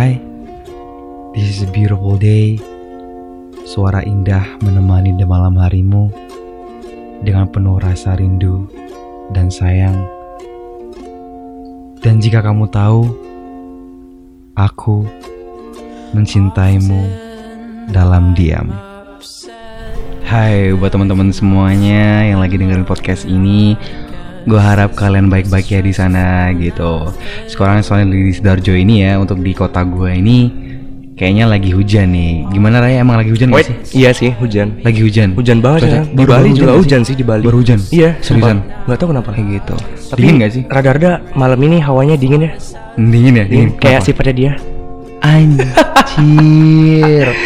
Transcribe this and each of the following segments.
Hai, this is a beautiful day. Suara indah menemani di malam harimu dengan penuh rasa rindu dan sayang. Dan jika kamu tahu, aku mencintaimu dalam diam. Hai buat teman-teman semuanya yang lagi dengerin podcast ini. Gue harap kalian baik-baik ya di sana gitu. Sekarang soalnya di Sidoarjo ini ya untuk di kota gue ini kayaknya lagi hujan nih. Gimana Raya emang lagi hujan gak Wait, sih? iya sih hujan. Lagi hujan. Hujan banget Cuaca- ya. Di Bali baru juga hujan sih di Bali. Baru hujan. Iya, Seriusan? Nggak tahu kenapa. Kayak gitu. Tapi Dingin gak sih? Rada-rada malam ini hawanya dingin ya. Dingin ya? Dingin. Kayak Kenapa? sifatnya dia. Anjir.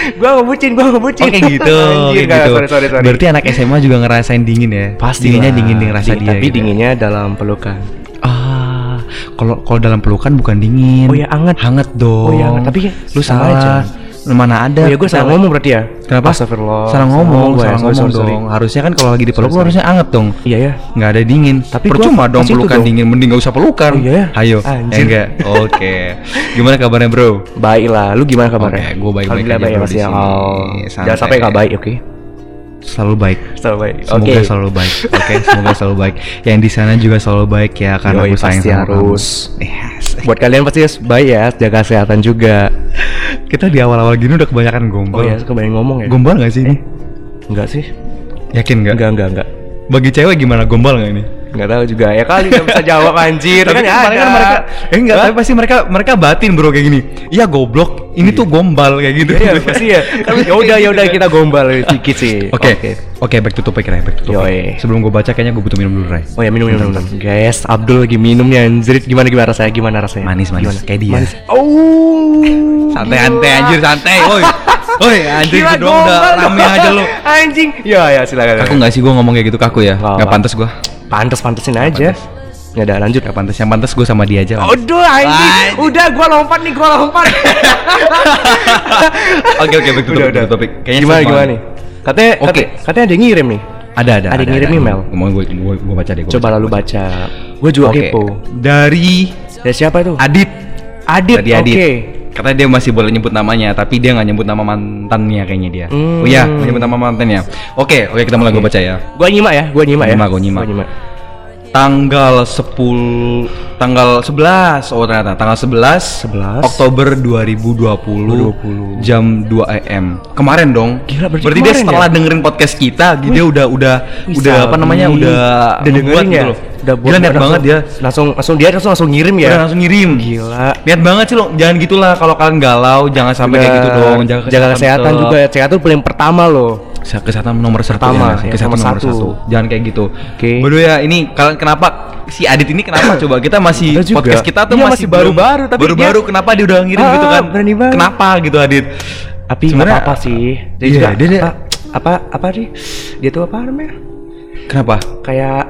gua ngebucin, gua ngebucin. Oh kayak gitu, Anjir, gitu. sorry, sorry, sorry. Berarti anak SMA juga ngerasain dingin ya? pasti dinginnya dingin dengan rasa Dingin, dia. Tapi gitu ya? dinginnya dalam pelukan. Ah, kalau kalau dalam pelukan bukan dingin. Oh ya, anget. Hangat dong. Oh ya, anget. Tapi lu sama salah. aja. Mana ada? Oh ya, gua salah ngomong berarti ya. Kenapa? Astagfirullah. Salah ngomong, salah. Sorry, ngomong sorry, sorry. dong. Harusnya kan kalau lagi dipeluk Sorry, sorry. harusnya anget dong. Iya ya. Nggak ada dingin. Tapi percuma dong pelukan dong. dingin, mending gak usah pelukan. Oh, iya ya? Ayo. Anjir. Enggak? Oke. Gimana kabarnya, Bro? Baik lah. Lu gimana kabarnya? Oke, gua baik-baik Alhamdulillah aja, baik ya bro, Mas di ya. Oh. Jangan sampai nggak baik, oke? Selalu baik. Selalu baik. Semoga Oke. selalu baik. Oke, semoga selalu baik. Yang di sana juga selalu baik ya karena Yoi, gue sayang pasti sama harus. kamu. Yes. Buat kalian pasti harus baik ya, jaga kesehatan juga. Kita di awal-awal gini udah kebanyakan Oh gombal. ya, kebanyakan ngomong ya. Gombal gak sih ini? Enggak sih? Yakin gak? Enggak, enggak, enggak. Bagi cewek gimana gombal gak ini? Enggak tahu juga. Ya kali enggak bisa jawab anjir. Tapi kan kemarin kan mereka eh enggak, Hah? tapi pasti mereka mereka batin bro kayak gini. Iya goblok, ini tuh gombal kayak gitu. Iya, pasti ya. Ya udah, ya udah kita gombal sedikit sih. Oke, oke, back to topic Ray, back to topic. Yoi. Sebelum gue baca kayaknya gue butuh minum dulu Ray. Oh ya minum minum minum. Guys, Abdul lagi minum nih anjir. Gimana gimana rasanya? Gimana rasanya? Manis manis Gimana? kayak dia. Manis. Oh. Santai santai anjir santai. Woi. Woi anjir Gila, udah rame aja lu. Anjing. Ya ya silakan. Kaku nggak sih gue ngomong kayak gitu kaku ya? Nggak Nggak pantas gue. Pantes pantesin aja. Ya udah lanjut. Nggak pantas. Yang pantas gue sama dia aja. Aduh anjing. Udah gua lompat nih, gua lompat. Oke oke to Udah, udah. topic. Kayaknya gimana seru gimana nih? Katanya Oke. katanya, katanya ada yang ngirim nih. Ada ada. Ada yang ngirim email. Mau gue gue gue baca deh. gua Coba baca, lalu gua baca. Gue juga Oke. kepo. Dari Dari siapa itu? Adit. Adit. Dari Adit. Katanya dia masih boleh nyebut namanya, tapi dia nggak nyebut nama mantannya kayaknya dia. Hmm. Oh iya, nyebut nama mantannya. Oke, oke kita mulai gue baca ya. Gua nyimak ya, gua nyimak ya. Nyimak, gua nyimak. Gua nyimak. Tanggal 10 tanggal 11 oh ternyata tanggal 11 11. Oktober 2020, 20. jam 2 AM. Kemarin dong. Gila, berarti dia kemarin setelah ya? dengerin podcast kita, dia udah udah Wih, udah apa namanya udah udah dengerin ya. gitu loh. Udah Gila niat banget dia. Langsung langsung dia langsung langsung ngirim ya. Udah langsung ngirim. Gila. Niat banget sih lo, jangan gitulah kalau kalian galau, jangan sampai kayak gitu dong. Jaga jaga kesehatan tetap. juga. Kesehatan paling pertama loh. Se- kesehatan nomor satu Pertama, ya, ya, kesehatan nomor nomor satu. satu. Jangan kayak gitu. Oke. Bodoh ya, ini kalian kenapa si Adit ini kenapa coba kita masih juga. podcast kita tuh Iya, masih, baru-baru, tapi baru-baru kenapa dia udah ngirim Ah, gitu kan? berani banget. Kenapa gitu Adit? Tapi nggak apa-apa sih. Dia Iya, juga dia- dia- apa, apa apa sih? Dia tuh apa namanya? Kenapa? Kayak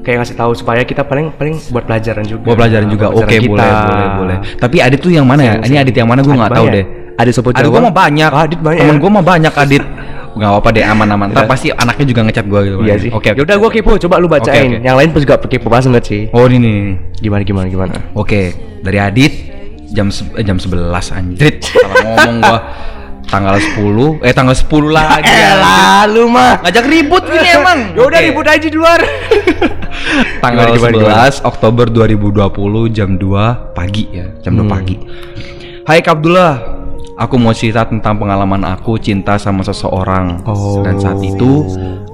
kayak ngasih tahu supaya kita paling paling buat pelajaran juga. Buat pelajaran juga. Oke, pelajaran boleh, boleh, boleh. Tapi Adit tuh yang mana ya? Ini Adit yang mana gue nggak tahu deh. Adit sopo Adit Jawa. gue mah banyak. Adit banyak. Temen gue mah banyak Adit. Gak apa-apa deh aman-aman. Ntar Udah. pasti anaknya juga ngechat gue gitu. Iya sih. Oke. Ya udah gua kepo, coba lu bacain. Oke, oke. Yang lain pun juga kepo banget sih. Oh ini nih. Gimana gimana gimana? Oke, dari Adit jam se- eh, jam 11 anjrit. Salah ngomong gua. Tanggal 10 eh tanggal 10 lagi. Eh lalu mah. Ngajak ribut gini emang. Ya udah Oke. ribut aja di luar. Tanggal Gimana, gimana, 11 Oktober 2020 jam 2 pagi ya, jam 2 Hmm. pagi. Hai Abdullah, aku mau cerita tentang pengalaman aku cinta sama seseorang. Oh. Dan saat itu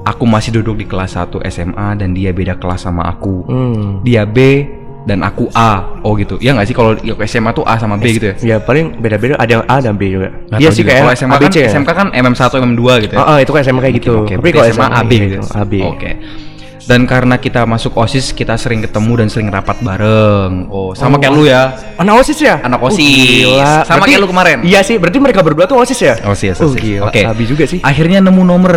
aku masih duduk di kelas 1 SMA dan dia beda kelas sama aku. Hmm. Dia B dan aku A. Oh gitu. Ya nggak sih kalau SMA tuh A sama B gitu ya? Ya paling beda-beda ada A dan B juga. Iya sih kayak kalau SMA kan ya. SMK kan MM1 MM2 gitu ya. Oh, oh, itu kan SMA kayak gitu. Oke, Tapi berarti kalau SMA AB gitu. gitu. AB. Oke. Dan karena kita masuk OSIS, kita sering ketemu dan sering rapat bareng. Oh, sama Oh. kayak lu ya. Anak OSIS ya? Anak Oh, OSIS. gila. Sama Berarti- kayak lu kemarin. Iya sih, berarti mereka berdua tuh OSIS ya? OSIS, Oh, OSIS. gila. Oke. Abi juga sih. Akhirnya nemu nomor.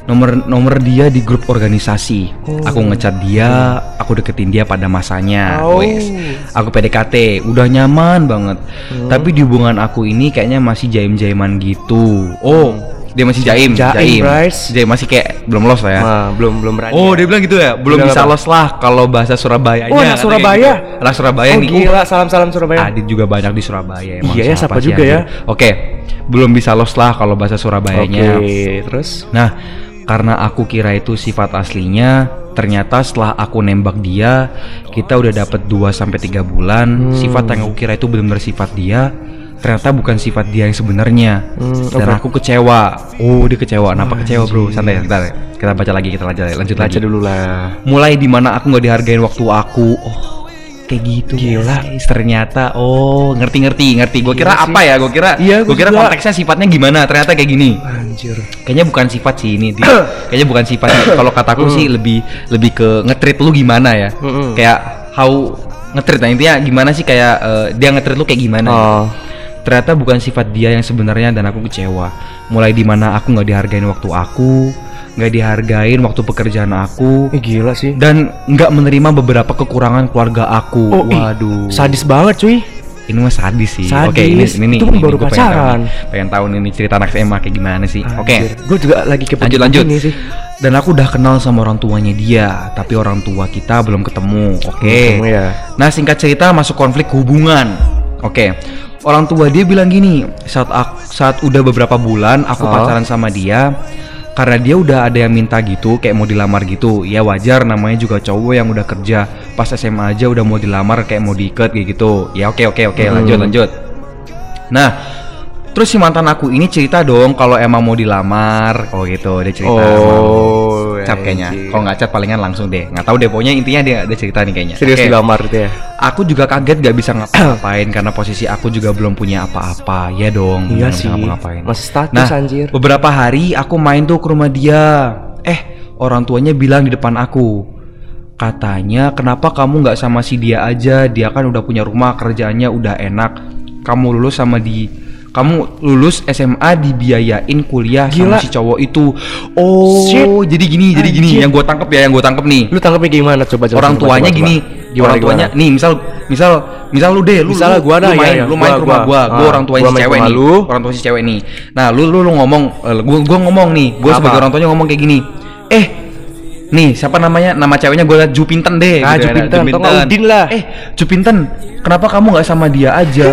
Nomor nomor dia di grup organisasi. Oh. Aku ngecat dia, aku deketin dia pada masanya. Oh. Wes. Aku PDKT, udah nyaman banget. Hmm. Tapi di hubungan aku ini kayaknya masih jaim-jaiman gitu. Oh, dia masih jaim, Jaim, Bryce. Jaim masih kayak belum los lah ya. Nah, belum belum berani. Oh, ya. dia bilang gitu ya, belum bisa apa? los lah kalau bahasa Surabayanya. Oh, anak Surabaya? gitu. Anak Surabaya Oh, nih. gila, salam-salam Surabaya. Adit juga banyak di Surabaya emang. Iya ya, siapa sih, juga ya? Oke, belum bisa los lah kalau bahasa Surabayanya. Oke, terus Nah, karena aku kira itu sifat aslinya, ternyata setelah aku nembak dia, kita udah dapet 2 sampai 3 bulan. Hmm. Sifat yang aku kira itu benar-benar sifat dia, ternyata bukan sifat dia yang sebenarnya. Hmm, Dan aku kecewa. Oh, dia kecewa. Kenapa kecewa, Bro? Santai, kita kita baca lagi, kita lanjut, lanjut baca lagi. dulu lah. Mulai di mana aku nggak dihargain waktu aku. Oh, kayak gitu. Gila. guys. Ternyata oh, ngerti-ngerti, ngerti. Gue kira sih. apa ya? Gue kira Iya, gue gua kira juga. konteksnya sifatnya gimana. Ternyata kayak gini. Anjir. Kayaknya bukan sifat sih ini. Dia. Kayaknya bukan sifat. Kalau kataku sih lebih lebih ke ngetrit lu gimana ya? Kayak how ngetrit. Nah, intinya gimana sih kayak eh, dia ngetrit lu kayak gimana? Oh. Ternyata bukan sifat dia yang sebenarnya dan aku kecewa. Mulai di mana aku nggak dihargain waktu aku, nggak dihargain waktu pekerjaan aku, Eh, gila sih. dan nggak menerima beberapa kekurangan keluarga aku. Oh, ih, Waduh, Sadis banget, cuy. ini mah sadis sih. Sadis. Oke, ini ini nih. Itu ini baru pengen tahu pacaran. nih. Pengen tahu nih nih cerita anak SMA kayak gimana sih? Oke. Gue juga lagi kepo Lanjut lanjut. ini sih. Dan aku udah kenal sama orang tuanya dia, tapi orang tua kita belum ketemu. Oke. Kamu ya. Nah singkat cerita masuk konflik hubungan. Oke. Orang tua dia bilang gini, saat ak- saat udah beberapa bulan aku Oh. pacaran sama dia, karena dia udah ada yang minta gitu, kayak mau dilamar gitu. Ya wajar, namanya juga cowok yang udah kerja. Pas SMA aja udah mau dilamar, kayak mau diikat kayak gitu. Ya oke oke oke, lanjut Hmm. lanjut. Nah, terus si mantan aku ini cerita dong kalau emang mau dilamar, oh gitu dia cerita. Oh, Cap kayaknya. Kalau nggak chat palingan langsung deh. Nggak tahu deh. Pokoknya intinya dia dia cerita nih kayaknya. serius Oke. dilamar gitu ya. Aku juga kaget gak bisa ngapa-ngapain karena posisi aku juga belum punya apa-apa. Ya dong. Iya sih. ngapa-ngapain. Masih status Nah, anjir. beberapa hari aku main tuh ke rumah dia. Eh, orang tuanya bilang di depan aku. Katanya, kenapa kamu nggak sama si dia aja? Dia kan udah punya rumah, kerjaannya udah enak. Kamu lulus sama di kamu lulus SMA dibiayain kuliah sama Gila. si cowok itu. Oh, Shit. jadi gini, jadi gini. Anjir. Yang gue tangkep ya, yang gue tangkep nih Lu tangkapnya gimana coba jelasin, orang coba, tuanya coba, gini coba. Gimana, orang tuanya gimana? nih misal misal misal lu deh lu Misalnya lu, gua dah, lu main iya, iya. lu main Gua, ke rumah gua. gua gua Ah, orang tuanya si cewek nih lu. orang tua si cewek nih nah lu lu lu ngomong eh, gua gua ngomong nih gua Apa? sebagai orang tuanya ngomong kayak gini eh nih siapa namanya nama ceweknya gua liat Jupinten deh Ah, gitu ya, Jupinten, atau nggak Udin lah. eh Jupinten kenapa kamu nggak sama dia aja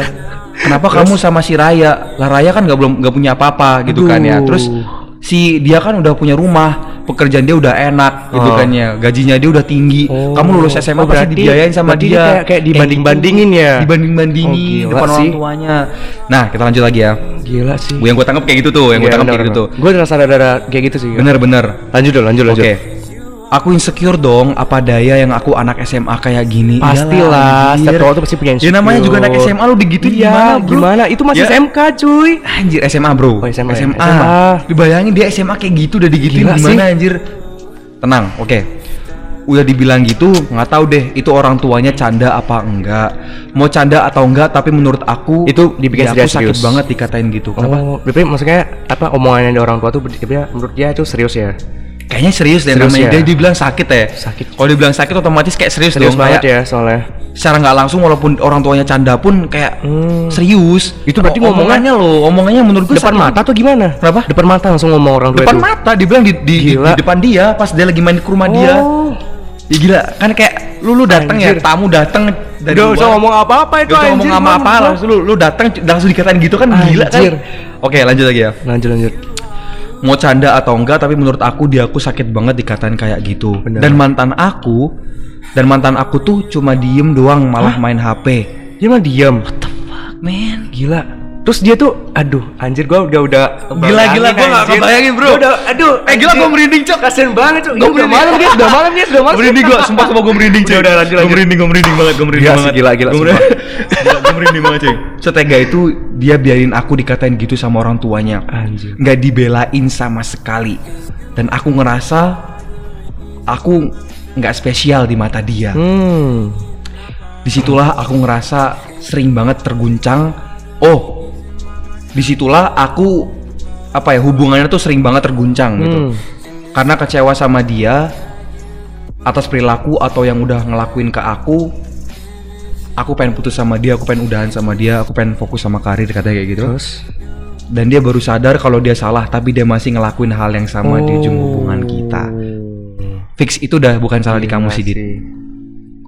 kenapa kamu sama si Raya lah Raya kan nggak belum nggak punya apa-apa gitu kan ya Aduh. terus si dia kan udah punya rumah pekerjaan dia udah enak gitu Oh. kan ya gajinya dia udah tinggi Oh. kamu lulus SMA Oh, pasti berarti- dibiayain sama dia dia kayak- kayak dibanding-bandingin ya? dibanding-bandingin Oh, gila depan orang sih. tuanya nah kita lanjut lagi ya Gila sih. yang gue tangkap kayak gitu tuh yang gue tangkap kayak gitu tuh Gue rasa ada kayak gitu sih. bener-bener Lanjut dong, lanjut oke lanjut. Aku insecure dong apa daya yang aku anak SMA kayak gini Pastilah, setiap cowok tuh pasti punya ya namanya juga anak insecure. SMA lu digituin Iya, gimana bro gimana? Itu masih Ya. SMK, cuy. Anjir SMA bro Oh, SMA. SMA. SMA. Dibayangin dia SMA kayak gitu udah digituin Gila gimana sih. anjir Tenang oke Udah dibilang gitu nggak tahu deh itu orang tuanya canda apa enggak Mau canda atau enggak tapi menurut aku Itu dibikin ya, aku serius-serius. sakit banget dikatain gitu Kenapa? Oh, berarti maksudnya apa omongannya dari orang tua tuh dia- menurut dia itu serius ya? Kayaknya serius deh Serius namanya ya? dia dibilang sakit ya Sakit. Kalau dibilang sakit otomatis kayak serius, Serius dong banget kayak ya soalnya. Secara nggak langsung walaupun orang tuanya canda pun kayak Hmm. serius Itu berarti O- omongannya loh Omongannya menurut gue Depan sakit. mata tuh gimana? Kenapa? Depan mata langsung ngomong orang tua depan itu. mata dibilang di, di, di, Gila. di depan dia pas dia lagi main ke rumah dia Oh. ya gila kan kayak lu lu datang ya Anjir. tamu datang dari Udah usah ngomong apa-apa itu ngomong anjir, apa apa gua- langsung lu lu datang langsung dikatain gitu kan gila kan Anjir. oke lanjut lagi ya Lanjut lanjut. Mau canda atau enggak tapi menurut aku dia aku sakit banget dikatain kayak gitu Bener. dan mantan aku dan mantan aku tuh cuma diem doang malah main HP Dia mah diam. man Gila. Terus dia tuh, aduh, anjir gua udah udah Gila, gila, gua nggak kebayangin, bro. Gua udah, aduh, Eh, gila, gua merinding, Cok. Kasian banget, Cok. Gua Ini udah malam dia, sudah malam dia, sudah malam. merinding gua sumpah sumpah gua merinding cuy Udah, udah, lanjut, gua lanjut. merinding gua merinding banget gua merinding banget gila, gila, gua merinding, banget cuy setega itu dia biarin aku dikatain gitu sama orang tuanya Anjir. nggak dibelain sama sekali dan aku ngerasa aku nggak spesial di mata dia Hmm. di situlah aku ngerasa sering banget terguncang oh di situlah aku apa ya hubungannya tuh sering banget terguncang gitu Hmm. karena kecewa sama dia atas perilaku atau yang udah ngelakuin ke aku aku pengen putus sama dia aku pengen udahan sama dia aku pengen fokus sama karir katanya kayak gitu Terus dan dia baru sadar kalau dia salah tapi dia masih ngelakuin hal yang sama di ujung hubungan kita. Fix itu udah bukan salah di kamu Gila sih, Dit.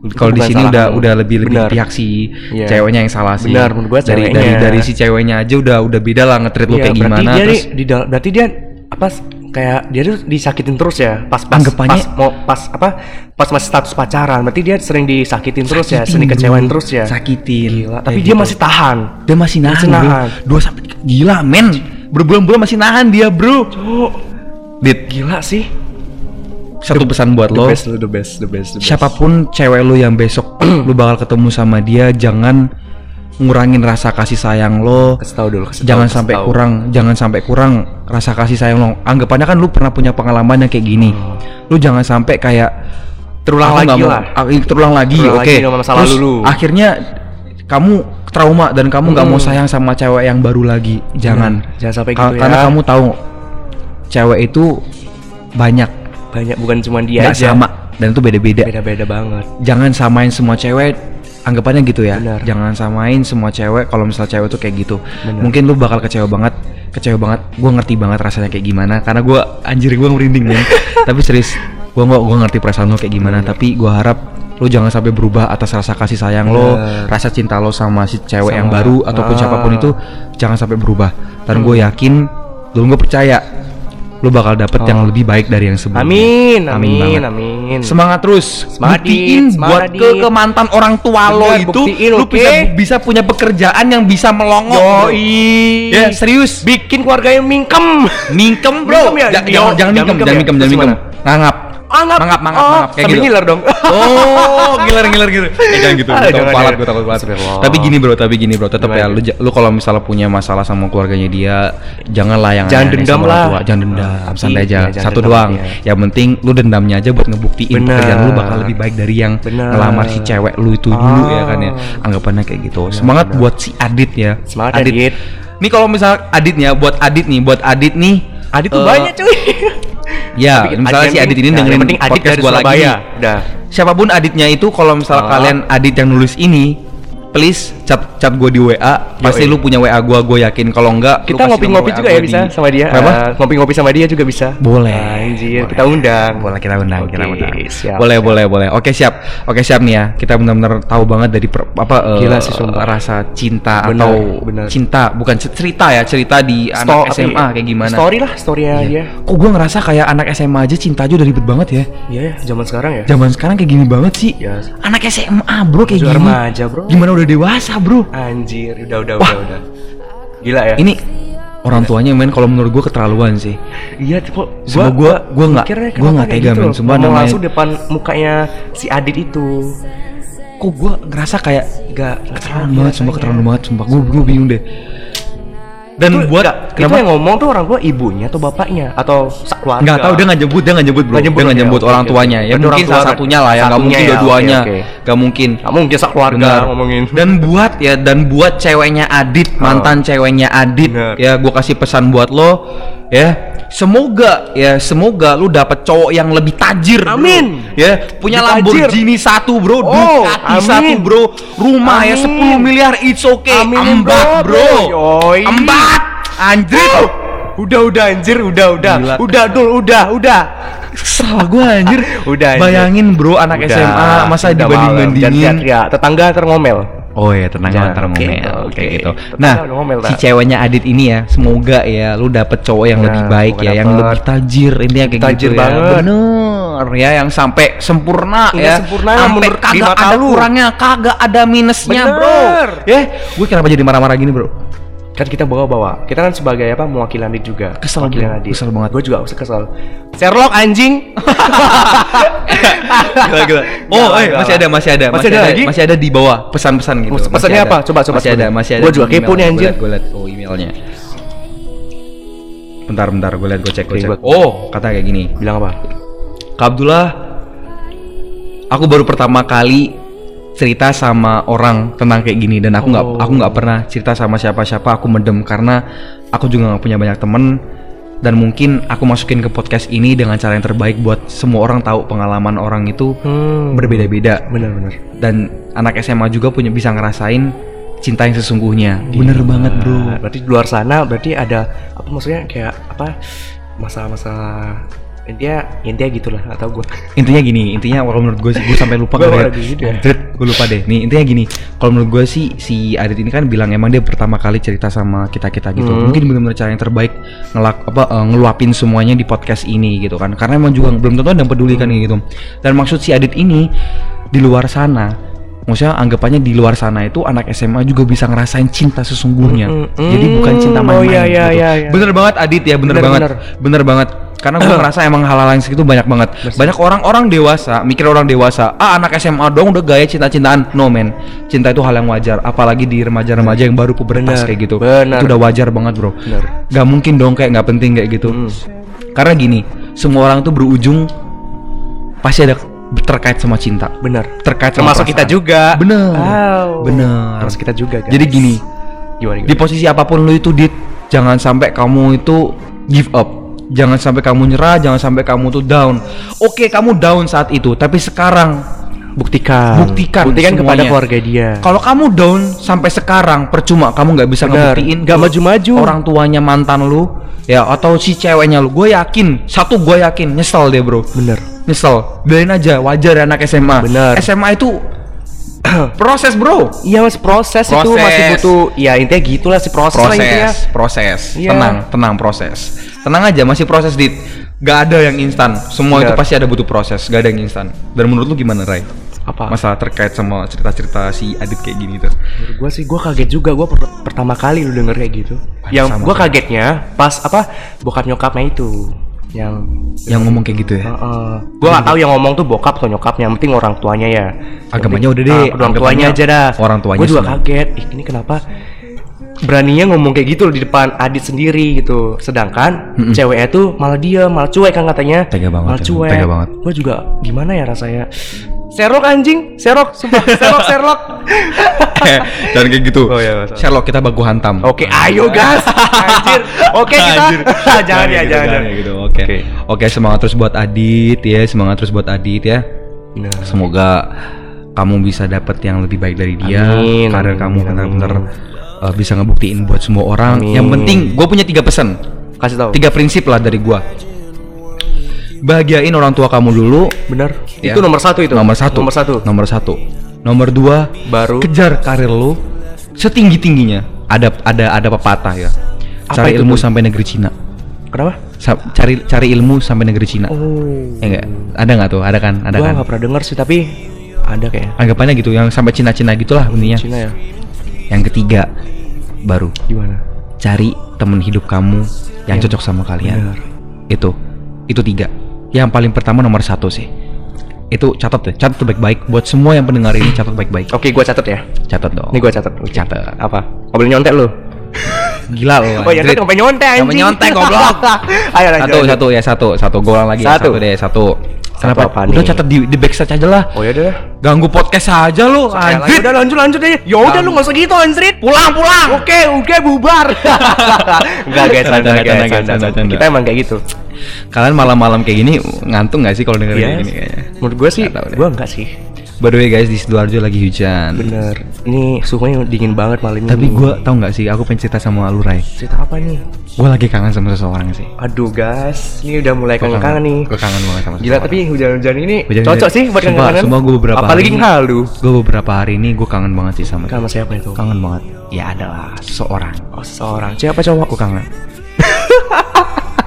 Kalau di sini udah udah lebih lebih Benar. pihak sih Iya. ceweknya yang salah sih. Benar, menurut gua dari dari dari si ceweknya aja udah udah beda lah nge-treat lu Iya, kayak gimana dia terus di berarti dia apa kayak dia tuh disakitin terus ya pas pas Anggapannya- pas mau pas apa pas masih status pacaran berarti dia sering disakitin terus ya sering bro. kecewain terus ya Sakitin. Gila, tapi dia gitu. masih tahan dia masih nahan, Masih bro. nahan. Dua sampai gila men. Berbulan-bulan masih nahan dia, bro. Cuk, Dit, gila sih satu pesan buat the lo. best the best the best the best. Siapa pun cewek lu yang besok lu bakal ketemu sama dia, jangan ngurangin rasa kasih sayang lo. kasih tahu dulu kasih Jangan tahu, kasih sampai tahu. kurang, jangan sampai kurang rasa kasih sayang lo. Anggapannya kan lu pernah punya pengalaman yang kayak gini. Lu jangan sampai kayak Terulang lagi mau- lah. ah, terulang lagi, oke. masa Terus lalu lu. akhirnya kamu trauma dan kamu nggak mau Hmm. sayang sama cewek yang baru lagi. Jangan. Hmm, jangan sampai Ka- gitu ya. Karena kamu tahu cewek itu banyak, banyak bukan cuma dia nggak aja sama dan itu beda-beda. beda-beda banget Jangan samain semua cewek anggapannya gitu ya. Benar. Jangan samain semua cewek kalau misalnya cewek tuh kayak gitu. Benar. Mungkin lu bakal kecewa banget, kecewa banget. Gue ngerti banget rasanya kayak gimana karena gue anjir gue merinding men. Tapi serius, gue nggak gue ngerti perasaan lo kayak gimana. Tapi gue harap lu jangan sampai berubah atas rasa kasih sayang lo, Benar. rasa cinta lo sama si cewek yang Sama. baru ataupun Ah. siapa pun itu jangan sampai berubah. Dan gue yakin, lu gue percaya, lu bakal dapet yang Oh. lebih baik dari yang sebelumnya. amin Amin amin amin Semangat terus. Semangat, buktiin Dit. buat Semangat, ke, ke mantan orang tua lo itu buktiin, lu oke? bisa bisa punya pekerjaan yang bisa melongo. Yoi. Ya, serius. bikin keluarga yang mingkem Mingkem, Bro. Mingkem ya? Yo, jangan jangan jangan mingkem, jangan ya? mingkem, jangan Terus mingkem. Ngangap. Anggap Mangap, mangap, oh, mangap kayak gitu. ngiler dong Oh, giler giler gitu. Eh, jangan gitu. Gue takut jangan kualat, ya. gue takut. Astagfirullah. Tapi gini bro, tapi gini bro, tetap ya lu lu kalau misalnya punya masalah sama keluarganya dia, janganlah yang Jangan dendam lah. tua. Jangan dendam, Ah, santai iya, aja. jangan Satu dendam, doang. iya. Yang penting lu dendamnya aja buat ngebuktiin Benar. pekerjaan lu bakal lebih baik dari yang Benar. ngelamar si cewek lu itu dulu ya kan ya. Ah. Anggapannya kayak gitu. Semangat buat si Adit ya. Semangat, Adit. Nih kalau misal Adit nih ya, buat Adit nih, buat Adit nih. Adit tuh eh, banyak cuy Ya, Tapi misalnya si yang Adit ini penting- dengerin penting Adit podcast dari gua lagi. Udah. Siapa pun Aditnya itu kalau misalnya Oh. kalian Adit yang nulis ini, please chat chat gue di WA. Pasti Yoi. lu punya WA gua, gue yakin. Kalau enggak, Kita ngopi-ngopi juga ya bisa di- sama dia. Kenapa? Eh, ngopi-ngopi sama dia juga bisa. Boleh. Anjir, Boleh. kita undang. Boleh kita undang, kita undang. siap, boleh, siap. boleh, boleh. Oke, siap. Oke, siap nih ya. Kita benar-benar tahu banget dari per- apa eh, Gila sih, sumpah. rasa cinta atau cinta, bukan cerita ya, cerita di Sto- anak apa SMA ya? kayak gimana. Story lah, storynya dia. Kok gue ngerasa kayak anak SMA aja cinta aja udah ribet banget ya. Iya ya, zaman sekarang ya. Zaman sekarang kayak gini banget sih. Ya. Anak SMA bro kayak gini. remaja, bro. Gimana udah dewasa bro? Anjir, udah udah Wah. udah udah. Gila ya. Ini orang tuanya men kalau menurut gue keterlaluan sih. Iya tipe Sumpah gua- gua nggak- kenapa nggak tega, gitu men. Ngomong namanya- langsung depan mukanya si Adit itu Kok gue ngerasa kayak Gak keterlaluan banget, sumpah keterlaluan banget, sumpah gue gue bingung deh. Dan itu, buat enggak, itu yang ngomong tuh orang tua ibunya atau bapaknya atau keluarga nggak tahu dia nggak nyebut dia nggak nyebut bro nyebut, dia nggak oke, nyebut orang oke. tuanya ya mungkin salah satunya lah ya nggak mungkin ya, dua-duanya oke. nggak mungkin Nggak mungkin sekeluarga Benar. ngomongin Dan buat ya dan buat ceweknya Adit, mantan ceweknya Adit Benar. ya gue kasih pesan buat lo ya. Semoga ya semoga lu dapet cowok yang lebih tajir. bro. Amin. Ya, punya Lebih tajir. Lamborghini satu, Bro. Oh, Ducati amin. satu, Bro. Rumah ya Amin. 10 miliar it's okay. Aminin, Embat, bro, Bro. Yoi. Embat. Anjir. udah udah anjir udah udah Gila. udah dul udah udah Kesel gue anjir. Udah, anjir. Bayangin, Bro, anak Udah, SMA masa dibanding-bandingin. teriak-teriak. tetangga terngomel Oh ya tenang Jangan, antar oke, ngomel oke. kayak gitu. Nah, ngomel, si ceweknya Adit ini ya, semoga ya lu dapet cowok yang Nah, lebih baik ya, yang lebih tajir intinya kayak Tajir gitu ya. banget. Bener ya, yang sampai sempurna Iya, ya. sempurna sampai kagak ada lu. kurangnya, kagak ada minusnya, Bener. Bro. Ya, gue kenapa jadi marah-marah gini, Bro? Kan kita bawa-bawa kita kan sebagai apa mewakili Adit juga Kesel, Mewakili bro. Kesel banget. gue juga kesel Sherlock anjing Gila, gila. Oh, Gila, eh, gila. masih ada, masih ada, Masih ada lagi? masih ada di bawah pesan-pesan gitu. Mas- Masih pesannya apa? Coba, coba, Masih coba. ada, masih ada. Di juga kepo nih, anjir. Gue liat, oh emailnya. Bentar, bentar, gue liat, gue cek, gue cek. Oh, kata kayak gini. bilang apa Kak Abdullah, aku baru pertama kali cerita sama orang tentang kayak gini dan aku nggak Oh. aku nggak pernah cerita sama siapa-siapa aku mendem karena aku juga nggak punya banyak temen dan mungkin aku masukin ke podcast ini dengan cara yang terbaik buat semua orang tahu pengalaman orang itu hmm. berbeda-beda bener-bener dan anak SMA juga punya bisa ngerasain cinta yang sesungguhnya. Bener banget bro. Berarti di luar sana berarti ada apa maksudnya kayak apa masalah-masalah intinya intinya gitulah atau gue Intinya gini, intinya kalau menurut gue sih gue sampai lupa ya. gue lupa deh. Nih intinya gini, kalau menurut gue sih si Adit ini kan bilang emang dia pertama kali cerita sama kita kita gitu. Hmm. Mungkin benar-benar cara yang terbaik ngelak apa eh, ngeluapin semuanya di podcast ini gitu kan. Karena emang juga belum tentu ada yang peduli kan gitu. Dan maksud si Adit ini di luar sana Maksudnya anggapannya di luar sana itu anak SMA juga bisa ngerasain cinta sesungguhnya. Mm, mm, Jadi bukan cinta oh, main-main iya, iya, gitu. iya, iya. Bener banget Adit ya, bener, Bener, banget. bener. Bener banget. Karena gue ngerasa emang hal-hal yang segitu banyak banget. Banyak orang-orang dewasa, mikir orang dewasa, ah anak SMA dong udah gaya cinta-cintaan. No man, cinta itu hal yang wajar. Apalagi di remaja-remaja yang baru pubertas Bener, kayak gitu. bener. Itu udah wajar banget bro. Bener. Gak mungkin dong kayak nggak penting kayak gitu. Hmm. Karena gini, semua orang tuh berujung pasti ada terkait sama cinta. bener Terkait sama termasuk kita juga Bener. Wow. Bener. termasuk kita juga guys. Jadi gini, gimana, di posisi apa pun lu itu dit jangan sampai kamu itu give up jangan sampai kamu nyerah jangan sampai kamu tuh down. Oke kamu down saat itu tapi sekarang buktikan. Buktikan buktikan kepada keluarga dia. Kalau kamu down sampai sekarang percuma kamu nggak bisa Benar. ngebuktiin Nggak maju-maju. orang tuanya mantan lu ya atau si ceweknya lu. Gue yakin satu gue yakin nyesel dia bro. Bener nyesel. Biarin aja wajar ya anak SMA Benar. SMA itu proses bro Iya mas proses, itu Proses. masih butuh ya intinya gitulah sih proses, lah intinya. proses proses Iya. tenang tenang proses tenang aja masih proses dit gak ada yang instan semua itu Benar. pasti ada butuh proses gak ada yang instan dan menurut lu gimana Ray Apa? masalah terkait sama cerita-cerita si Adit kayak gini tuh Menurut gua sih gua kaget juga gua per- pertama kali lu denger kayak gitu. Yang sama. kagetnya pas apa bokap nyokapnya itu yang yang ngomong kayak gitu ya Heeh. Gua gak tahu yang ngomong tuh bokap atau nyokapnya, yang penting orang tuanya ya. Agamanya penting- udah deh, Ah, orang tuanya aja dah. orang tuanya Gua juga semua. kaget. Ih, ini kenapa beraninya ngomong kayak gitu loh di depan Adit sendiri gitu. Sedangkan Mm-mm. ceweknya tuh malah dia malah cuek kan katanya. Tega banget, Malah cuek. Tega banget. Gua juga gimana ya rasanya. Serok anjing, serok, sumpah, serok, serok. dan kayak gitu Oh, iya, masalah. Sherlock kita baku hantam Oke, ayo gas. Anjir. Oke kita. Anjir. jangan ya, gitu, jangan. ya jangan. gitu oke Oke. oke semangat terus buat Adit ya semangat terus buat Adit ya Nah, Semoga kamu bisa dapat yang lebih baik dari dia, Amin, karir amin, kamu benar-benar uh, bisa ngebuktiin buat semua orang. Amin. Yang penting, gue punya tiga pesan, kasih tahu. tiga prinsip lah dari gua. Bahagiain orang tua kamu dulu. Benar. Ya. Itu nomor satu itu. Nomor satu. Nomor satu. Nomor satu. Nomor dua, Baru. kejar karir lu setinggi tingginya. Ada ada ada pepatah ya. Apa Cari ilmu tuh? sampai negeri Cina. Kenapa? Sa- cari cari ilmu sampai negeri Cina. Oh. Ya enggak? Ada nggak tuh? Ada kan? Ada Gua kan? nggak pernah dengar sih tapi ada kayaknya. Anggapannya gitu, yang sampai Cina-Cina gitulah intinya. Cina ya. Yang ketiga, baru Gimana? cari temen hidup kamu yang Yang cocok sama kalian. benar. Itu, itu tiga. Yang paling pertama nomor satu sih. Itu catat deh, catat baik-baik. Buat semua yang pendengar ini catat baik-baik. Oke, gua catat ya. Catat dong. Ini gua catat. Catat. Apa? Nggak boleh nyontek lu. Gila loh. Oh ya kan nyontek anjing. Sampai nyontek, goblok. Ayo lanjut. Satu, satu ya satu, satu. Gue ulang lagi. ya. Satu. Satu deh, satu. Kenapa? apa Udah catat di, di backstage aja lah. Oh ya udah. Ganggu podcast aja lu, anjir. udah lanjut lanjut deh. Ya udah lu nggak usah gitu anjrit. Pulang, pulang. Oke, oke bubar. Enggak guys, Canda, canda, guys, canda. Kita emang kayak gitu. Kalian malam-malam kayak gini ngantuk gak sih kalau dengerin Iya. kayak gini kayaknya? Menurut gue sih, Nggak deh. gue enggak sih. By the way guys, di Sidoarjo lagi hujan. Bener. Ini suhunya dingin banget malam ini. Tapi gue tau gak sih, aku pengen cerita sama lu Ray cerita apa nih? Gue lagi kangen sama seseorang sih Aduh guys, ini udah mulai Gua kangen-kangen nih. Gue kangen banget sama Gila seseorang. tapi hujan-hujan ini Hujan- cocok sih buat Sumpah, kangen-kangen. sumpah gue beberapa Apalagi hari- halu. Gue beberapa hari ini gue kangen banget sih sama Sama siapa itu? Kangen banget Ya adalah seseorang Oh, seorang. Siapa cowok? Gue kangen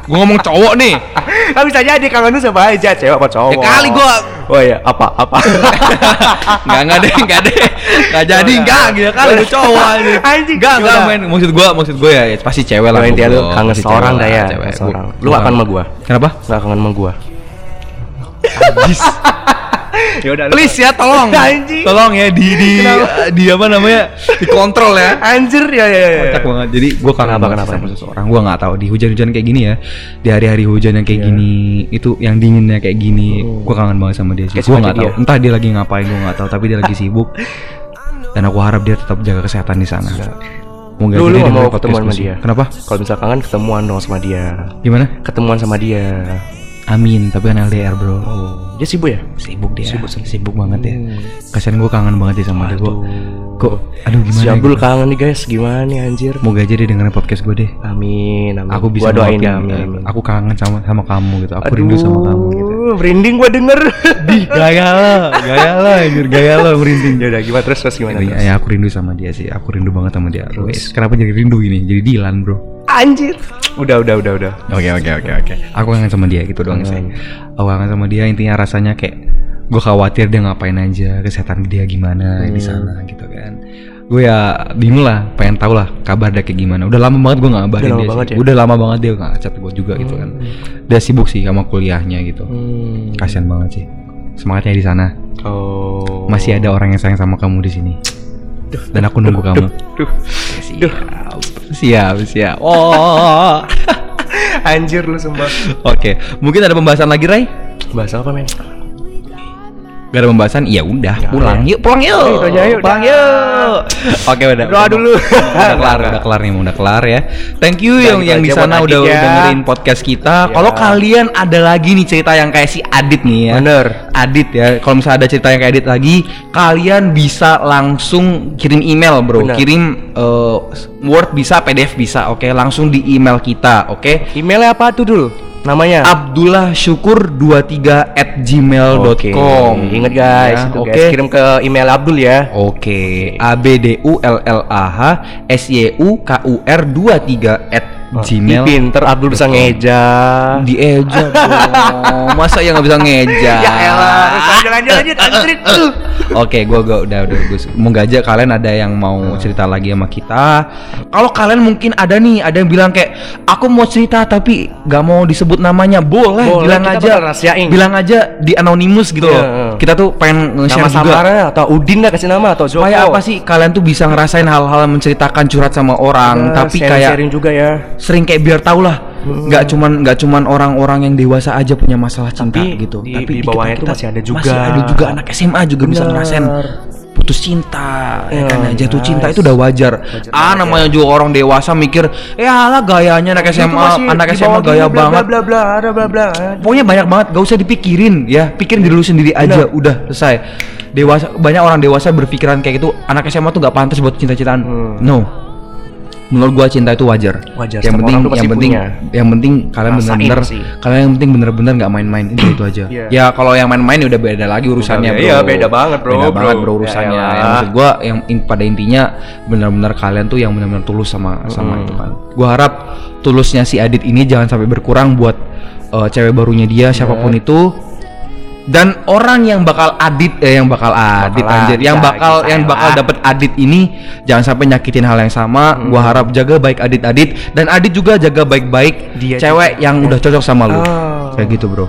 Gue ngomong cowok nih Kan bisa jadi kangen tuh siapa aja, cewek apa cowok? Ya kali gua Oh iya, apa apa? Nggak, nggak deh, nggak deh Nggak jadi, nggak nggak. Gila kali gue cowok Anjing, Nggak, nggak men Maksud gue, maksud gue ya, pasti cewek lah intinya lu kangen seorang dah ya, seorang. Lu akan sama gua? Kenapa? Enggak kangen sama gua. Anjis ya udah. Please ya, tolong Anjing. Tolong ya, di, di, Kenapa? di apa namanya Dikontrol ya Anjir ya ya ya. Kocak banget. Jadi gue kangen Kenapa, kenapa? sama seseorang. Gue nggak tahu di hujan-hujan kayak gini ya, di hari-hari hujan yang kayak Iya. gini, itu yang dinginnya kayak gini, Hmm. gue kangen banget sama dia sih. Gue nggak tahu, entah dia lagi ngapain gue nggak tahu, tapi dia lagi sibuk. Dan aku harap dia tetap jaga kesehatan di sana. Moga Lu- lu mau ketemuan sama dia? Kenapa? Kalau misalkan kan ketemuan dong sama dia. Gimana? Ketemuan sama dia. Amin. Tapi kan LDR bro. Dia sibuk ya? Sibuk dia. Sibuk, Sibuk, sibuk. banget ya. Hmm. Kasian gue kangen banget sih sama dia. Gue Aduh. Kok aduh Si gimana Abdul gitu. kangen nih guys, gimana nih anjir? Moga aja dia dengerin podcast gue deh Amin, amin. Aku bisa gua doain ya, amin, eh, amin. Aku kangen sama sama kamu gitu Aku rindu sama kamu gitu merinding gua denger. Di gaya lo Gaya lo anjir Gaya lo merinding ya udah gimana terus terus gimana? Jadi, terus? ya aku rindu sama dia sih Aku rindu banget sama dia Terus? Kenapa jadi rindu gini Jadi Dilan bro Anjir. Udah, udah, udah, udah. Oke oke oke oke. Aku kangen sama dia gitu doang sih. Kangen. Aku kangen sama dia intinya rasanya kayak gue khawatir dia ngapain aja kesehatan dia gimana di Hmm. sana gitu kan. Gue ya bingung lah, pengen tahu lah kabar dia kayak gimana. Udah lama banget gue nggak ngabarin Udah dia sih. ya? Udah lama banget dia nggak chat gue juga gitu kan. Dia sibuk sih sama kuliahnya gitu. Hmm. Kasian banget sih. Semangatnya di sana. Oh. Masih ada orang yang sayang sama kamu di sini. Dan aku nunggu kamu. Duh. Siap, siap, siap. Oh. Anjir lu sumpah. Oke, mungkin ada pembahasan lagi, Ray? Bahasa apa, men? Gak ada pembahasan, ya udah Ya, pulang ya. yuk, pulang yuk, Ayo, itu aja, yuk, pulang yuk. Oke udah, Doa dulu. udah kelar, udah kelar nih, udah kelar ya. Thank you yang yang di sana udah ya. dengerin podcast kita. Ya. Kalau kalian ada lagi nih cerita yang kayak si Adit nih ya, Bener. Adit ya. Kalau misalnya ada cerita yang kayak Adit lagi, kalian bisa langsung kirim email bro, Bener. kirim eh, Word bisa, PDF bisa, oke, langsung di email kita, oke. Emailnya apa tuh dulu? Namanya? Abdullah Syukur 23 at gmail.com Oke. Ingat guys, Ya, oke. guys. Kirim ke email Abdul ya. Oke, A B D U L L A H S Y U K U R 23 at Gmail. pinter Abdul bisa ngeja. Dieja dong. Masa ya nggak bisa ngeja? Ya elah, lanjut lanjut lanjut. Oke, gua gua udah udah bagus. Moga aja kalian ada yang mau cerita lagi sama kita. Kalau kalian mungkin ada nih, ada yang bilang kayak aku mau cerita tapi nggak mau disebut namanya, boleh, Boleh, bilang aja. rahasiain. Bilang aja di anonymous gitu Iya, loh. Kita tuh pengen nge-share Nama juga. atau Udin lah kasih nama atau Joko. Supaya apa sih kalian tuh bisa ngerasain hal-hal menceritakan curhat sama orang, Nah, tapi sharing- kayak sharing juga ya. sering kayak biar tau lah nggak cuman nggak cuman orang-orang yang dewasa aja punya masalah cinta Tapi gitu di- tapi di bawahnya tuh masih ada juga. masih ada juga anak SMA juga bisa Bener. ngerasain putus cinta ya Ya, kan ya. jatuh nice. cinta itu udah wajar, Wajar ah banget ya. namanya juga orang dewasa mikir ya lah gayanya anak SMA anak SMA gaya bla, banget Bla bla bla bla bla. pokoknya banyak banget gak usah dipikirin ya pikirin diri lu sendiri aja udah selesai dewasa banyak orang dewasa berpikiran kayak gitu anak SMA tuh gak pantas buat cinta-cintaan Hmm. no menurut gua cinta itu wajar. Wajar, yang penting yang penting punya. yang penting kalian sih. kalian yang penting bener-bener nggak main-main itu itu aja. Iya. ya kalau yang main-main ya udah beda lagi urusannya bro. Iya, beda banget, bro, beda bro. banget bro. Ya urusannya. yang maksud gua yang in- pada intinya benar-benar kalian tuh yang benar-benar tulus sama sama itu kan. Gua harap tulusnya si Adit ini jangan sampai berkurang buat uh, cewek barunya dia siapa pun itu dan orang yang bakal adit eh yang bakal adit Bakalan anjir yang bisa, bakal bisa yang bakal lah. dapet adit ini jangan sampai nyakitin hal yang sama Hmm. gua harap jaga baik adit adit dan adit juga jaga baik-baik Dia cewek juga. yang udah cocok sama lu Oh. kayak gitu bro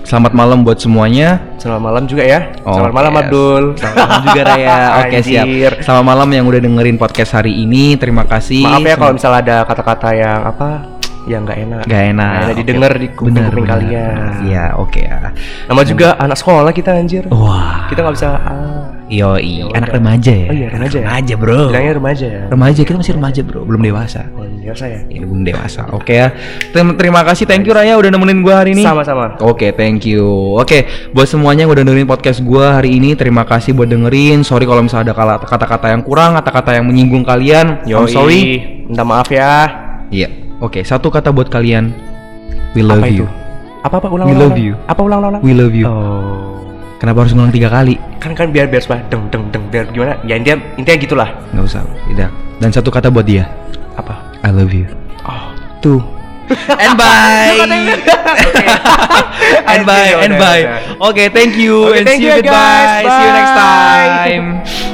selamat malam buat semuanya Selamat malam juga ya. Selamat Oke. malam Abdul. Selamat malam juga Raya Oke siap Anjir. Selamat malam yang udah dengerin podcast hari ini Terima kasih Maaf ya kalau misalnya ada kata-kata yang apa yang nggak enak. Gak enak Nggak enak Oke. didengar di kuping Bener, kuping bener. kalian. Iya oke ya Nama juga anak sekolah kita anjir. Wah Kita nggak bisa ah, Yoi Ya Anak remaja ya Oh iya, remaja ya? Remaja bro bilangnya remaja ya. Remaja kita masih remaja bro Belum dewasa Oh, biasa ya. Ini belum dewasa Oke ya Terima, terima kasih Thank you Raya udah nemenin gua hari ini Sama-sama. Oke, thank you. Oke, buat semuanya yang udah dengerin podcast gua hari ini, terima kasih buat dengerin. Sorry kalau misalnya ada kata-kata yang kurang, kata-kata yang menyinggung kalian. I'm Yoi. sorry. Minta maaf ya. Iya. Oke, satu kata buat kalian. We love apa you. itu? Apa apa ulang We ulang. love ulang. you. Apa ulang ulang? We love you. Oh. Kenapa harus ngulang tiga kali? Kan kan biar biar supaya deng deng deng biar gimana? Ya intinya intinya gitulah. Nggak usah, tidak. Dan satu kata buat dia. Apa? I love you. Oh. Tuh. and bye. and bye. And bye. Oke, thank you. And thank see you you, guys. goodbye. See you next time.